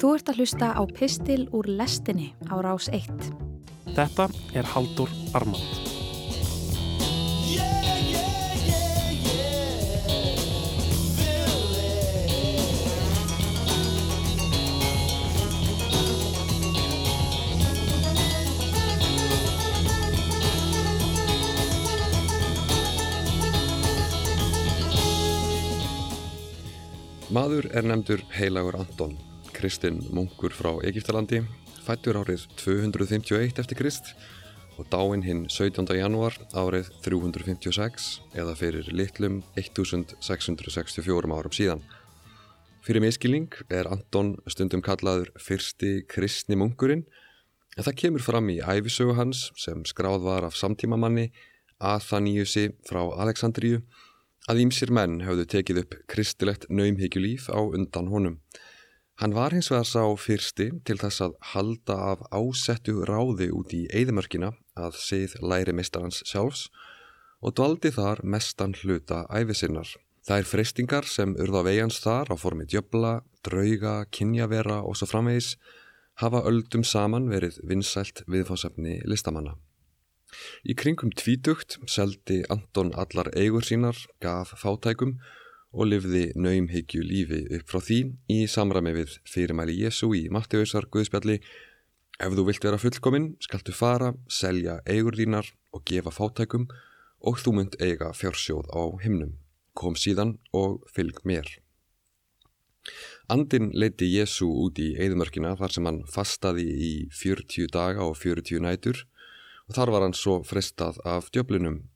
Þú ert að hlusta á Pistil úr lestinni á rás 1. Þetta er Haldur Armand. Maður er nefndur heilagur Anton, kristinn munkur frá Egiptalandi, fættur árið 251 eftir Krist og dáinn hinn 17. janúar árið 356 eða fyrir litlum 1664 árum síðan. Fyrir miskilning er Anton stundum kallaður fyrsti kristni munkurinn en það kemur fram í æfisögu hans sem skráð var af samtímamanni Athaniusi frá Aleksandríu að ímsir menn höfðu tekið upp kristilegt naumhyggjulíf á undan honum. Hann var hins vegar sá fyrsti til þess að halda af ásettu ráði út í eðimörkina að sið læri mistarans sjálfs og dvaldi þar mestan hluta æfisinnar. Það er freystingar sem urða vegans þar á formi djöbla, drauga, kynjavera og svo framvegis hafa öldum saman verið vinsælt viðfásefni listamanna. Í kringum tvítugt seldi Anton allar eigur sínar, gaf fátækum og livði naumhyggju lífi upp frá því í samræmi við fyrirmæli Jésu í Mattiðusar Guðspjalli Ef þú vilt vera fullkominn, skaltu fara, selja eigur þínar og gefa fátækum og þú mynd eiga fjársjóð á himnum. Kom síðan og fylg mér. Andin leiti Jésu út í eðmörkina þar sem hann fastaði í 40 daga og 40 nætur og þar var hann svo frestað af djöflunum.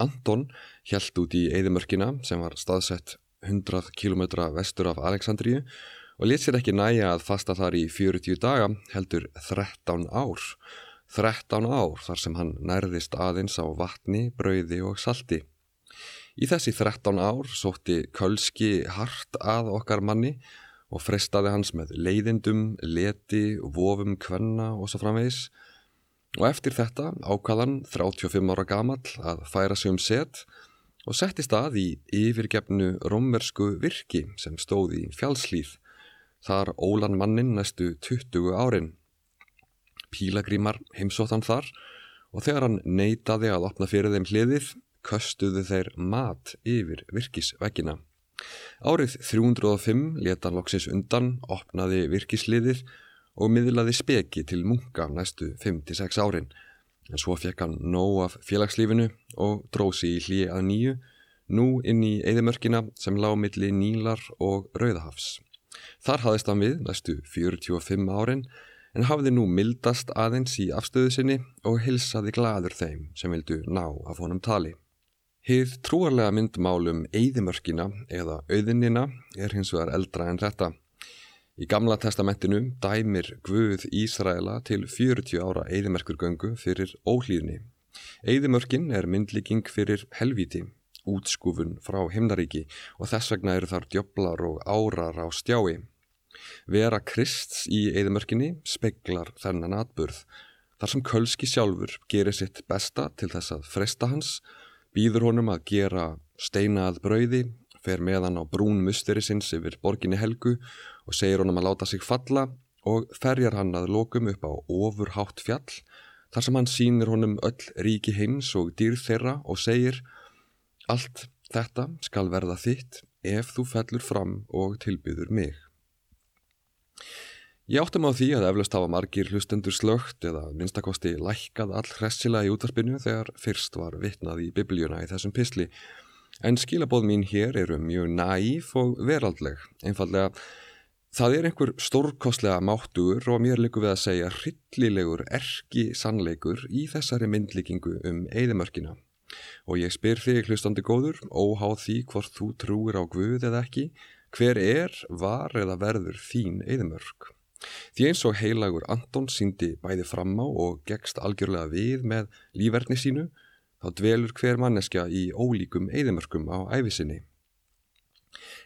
Anton hjælt út í eðimörkina sem var staðsett 100 km vestur af Aleksandríu og lit sér ekki næja að fasta þar í 40 daga heldur 13 ár. 13 ár þar sem hann nærðist aðeins á vatni, brauði og salti. Í þessi 13 ár sótti Kölski hart að okkar manni og frestaði hans með leiðindum, leti, vofum, kvenna og svo framvegis og eftir þetta ákvaðan 35 ára gamall að færa sig um set og setti stað í yfirgefnu romversku virki sem stóð í fjálslýð, þar ólan mannin næstu 20 árin. Pílagrímar heimsóttan þar og þegar hann neytaði að opna fyrir þeim hliðið, köstuðu þeir mat yfir virkisveggina. Árið 305 leta hann loksins undan, opnaði virkisliðið og miðlaði speki til munka næstu 5-6 árin. En svo fekk hann nóg af félagslífinu og drósi í hlið að nýju, nú inn í eðimörkina sem lág milli Nílar og Rauðahafs. Þar hafðist hann við næstu 45 árin en hafði nú mildast aðeins í afstöðu sinni og hilsaði gladur þeim sem vildu ná af honum tali. Hið trúarlega myndmálum eðimörkina eða auðinina er hins vegar eldra en þetta. Í gamla testamentinu dæmir Guð Ísraela til 40 ára eðimerkurgöngu fyrir óhlýðni. Eðimörkin er myndlíking fyrir helvíti, útskúfun frá himnaríki og þess vegna eru þar djöblar og árar á stjái. Vera Krists í eðimörkinni speiklar þennan atburð. Þar sem Kölski sjálfur gerir sitt besta til þess að fresta hans, býður honum að gera steina að brauði, fer meðan á brún musteri sinns yfir borginni Helgu og segir honum að láta sig falla og ferjar hann að lokum upp á ofurhátt fjall þar sem hann sínir honum öll ríki heims og dýr þeirra og segir Allt þetta skal verða þitt ef þú fellur fram og tilbyður mig. Ég áttum á því að eflaust hafa margir hlustendur slögt eða minnstakosti lækkað all hressilega í útarpinu þegar fyrst var vitnað í biblíuna í þessum pisli en skilabóð mín hér eru mjög næf og veraldleg, einfallega Það er einhver stórkostlega máttugur og mér likur við að segja hryllilegur erki sannleikur í þessari myndlíkingu um eðimörkina. Og ég spyr þig hlustandi góður, óháð því hvort þú trúir á Guð eða ekki, hver er, var eða verður þín eðimörk? Því eins og heilagur Anton síndi bæði fram á og gegst algjörlega við með lífverðni sínu, þá dvelur hver manneskja í ólíkum eðimörkum á æfisinni.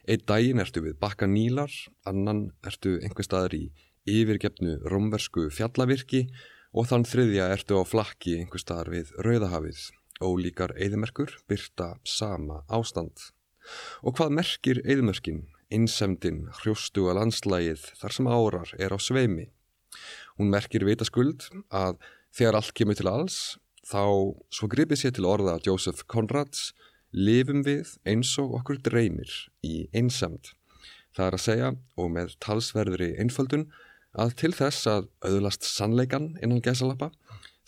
Eitt daginn ertu við bakka nílar, annan ertu einhver staðar í yfirgefnu romversku fjallavirki og þann þriðja ertu á flakki einhver staðar við Rauðahafið. Ólíkar eðimerkur byrta sama ástand. Og hvað merkir eðimörkin? einsemdin, hrjóstuga landslægið þar sem árar er á sveimi. Hún merkir vitaskuld að þegar allt kemur til alls, þá svo gripið sér til orða Joseph Conrads, lifum við eins og okkur dreymir í einsemd. Það er að segja, og með talsverðri einföldun, að til þess að auðlast sannleikan innan gesalappa,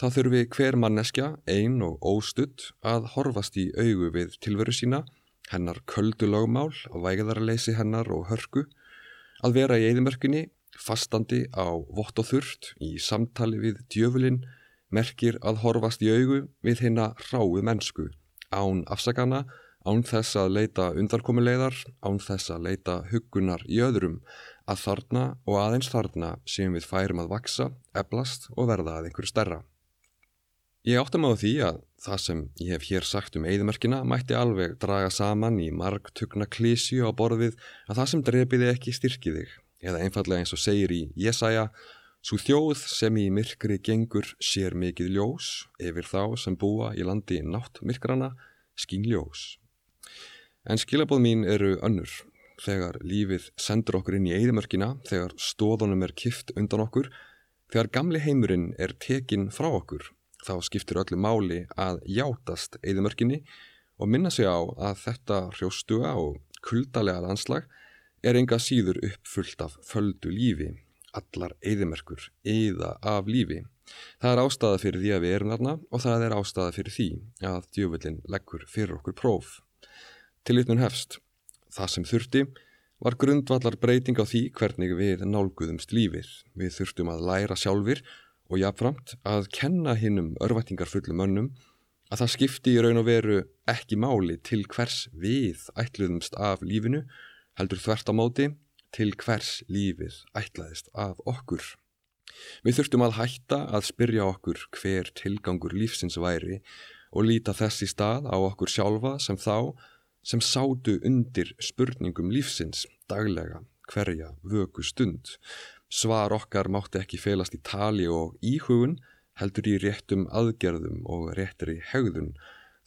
þá þurfi hver manneskja, ein og óstutt, að horfast í augu við tilveru sína, hennar köldu lögmál og vægðarleysi hennar og hörku, að vera í eðimörkunni, fastandi á vott og þurft, í samtali við djöfulinn, merkir að horfast í augu við hinna ráu mennsku, án afsakana, án þess að leita undarkomulegar, án þess að leita hugunar í öðrum, að þarna og aðeins þarna séum við færum að vaksa, eblast og verða að einhverju stærra. Ég áttam á því að það sem ég hef hér sagt um eigðmerkina mætti alveg draga saman í marg tugna klísju á borðið að það sem drefiði ekki styrki þig, eða einfallega eins og segir í Jesaja, Svo þjóð sem í myrkri gengur sér mikið ljós yfir þá sem búa í landi nátt myrkrana skín ljós. En skilabóð mín eru önnur. Þegar lífið sendur okkur inn í eigðmörkina, þegar stóðunum er kift undan okkur, þegar gamli heimurinn er tekin frá okkur, þá skiptir öllu máli að játast eigðmörkinni og minna sig á að þetta hrjóstuga og kuldalega landslag er enga síður uppfullt af földu lífi allar eðimerkur, eða af lífi. Það er ástæða fyrir því að við erum þarna og það er ástæða fyrir því að djöfullin leggur fyrir okkur próf. Tillitnun hefst. Það sem þurfti var grundvallar breyting á því hvernig við nálguðumst lífið. Við þurftum að læra sjálfur og jáfnframt að kenna hinnum örvætingarfullum önnum að það skipti í raun og veru ekki máli til hvers við ætluðumst af lífinu heldur þvert á móti til hvers lífið ætlaðist af okkur. Við þurftum að hætta að spyrja okkur hver tilgangur lífsins væri og líta þess í stað á okkur sjálfa sem þá sem sátu undir spurningum lífsins daglega hverja vöku stund. Svar okkar mátti ekki felast í tali og íhugun heldur í réttum aðgerðum og réttri hegðun.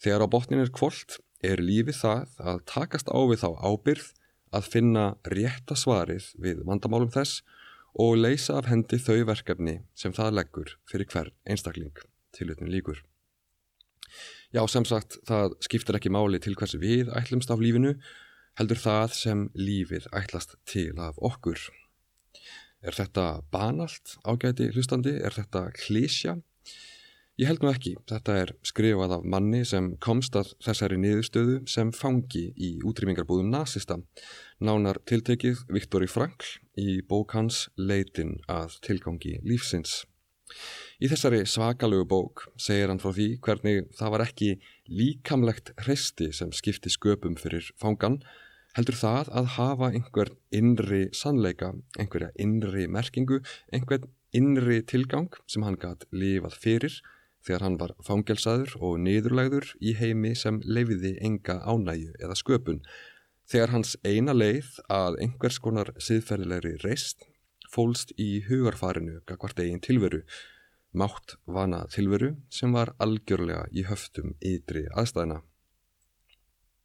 Þegar á botnin er kvólt er lífið það að takast á við þá ábyrð að finna rétta svarið við vandamálum þess og leysa af hendi þau verkefni sem það leggur fyrir hvern einstakling til utan líkur. Já, sem sagt, það skiptir ekki máli til hvers við ætlumst af lífinu, heldur það sem lífið ætlast til af okkur. Er þetta banalt ágæti hlustandi? Er þetta klísja? Ég held nú ekki. Þetta er skrifað af manni sem komst að þessari niðurstöðu sem fangi í útrýmingarbúðum nazista. Nánar tiltekið Viktori Frankl í bók hans Leitin að tilgangi lífsins. Í þessari svakalögu bók segir hann frá því hvernig það var ekki líkamlegt hreisti sem skipti sköpum fyrir fangan, heldur það að hafa einhver innri sannleika, einhverja innri merkingu, einhvern innri tilgang sem hann gætt lifað fyrir þegar hann var fangelsaður og niðurlæður í heimi sem leifiði enga ánæju eða sköpun, þegar hans eina leið að einhvers konar siðferðilegri reist fólst í hugarfarinu gagvart eigin tilveru, mátt vana tilveru sem var algjörlega í höftum ytri aðstæðina.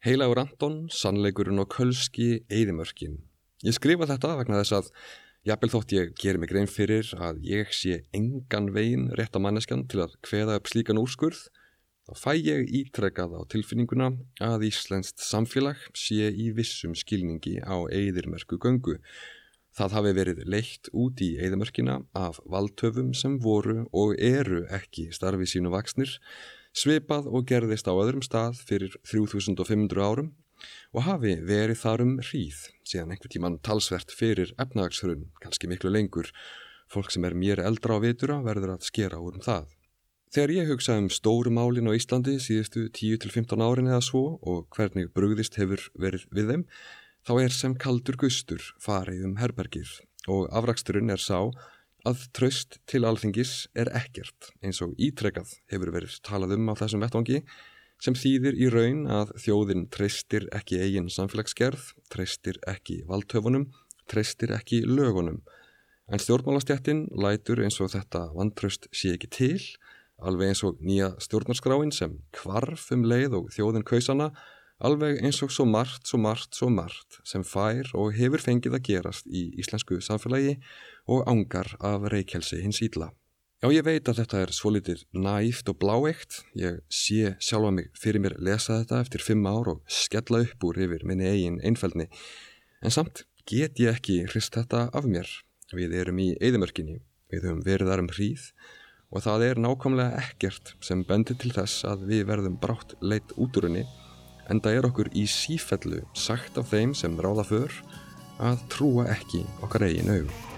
Heilagur Anton, sannleikurinn og kölski eðimörkin. Ég skrifa þetta vegna þess að Jafnvel þótt ég gerir mig grein fyrir að ég sé engan vegin rétt á manneskjan til að hveða upp slíkan úrskurð, þá fæ ég ítrekkað á tilfinninguna að Íslenskt samfélag sé í vissum skilningi á eðirmerku göngu. Það hafi verið leitt út í eðimörkina af valdtöfum sem voru og eru ekki starfið sínu vaksnir, svipað og gerðist á öðrum stað fyrir 3500 árum og hafi verið þar um hríð síðan einhver tíman talsvert fyrir efnagshrun, kannski miklu lengur. Fólk sem er mér eldra á vitura verður að skera úr um það. Þegar ég hugsa um stóru málin á Íslandi síðustu 10-15 árin eða svo og hvernig brugðist hefur verið við þeim, þá er sem kaldur gustur farið um herbergir og afraksturinn er sá að tröst til alþingis er ekkert eins og ítrekkað hefur verið talað um á þessum vettvangi sem þýðir í raun að þjóðin treystir ekki eigin samfélagsgerð, treystir ekki valdtöfunum, treystir ekki lögunum. En stjórnmálastjættin lætur eins og þetta vantraust sé ekki til, alveg eins og nýja stjórnarskráin sem kvarf um leið og þjóðin kausana Alveg eins og svo margt, svo margt, svo margt sem fær og hefur fengið að gerast í íslensku samfélagi og ángar af reykjelsi hins ídla. Já, ég veit að þetta er svolítið næft og bláeikt. Ég sé sjálfa mig fyrir mér lesa þetta eftir fimm ár og skella upp úr yfir minni eigin einfældni. En samt get ég ekki hrist þetta af mér. Við erum í eðimörkinni, við höfum verið þar um hríð og það er nákvæmlega ekkert sem bendir til þess að við verðum brátt leitt út úr henni en það er okkur í sífellu sagt af þeim sem ráða för að trúa ekki okkar eigin augum.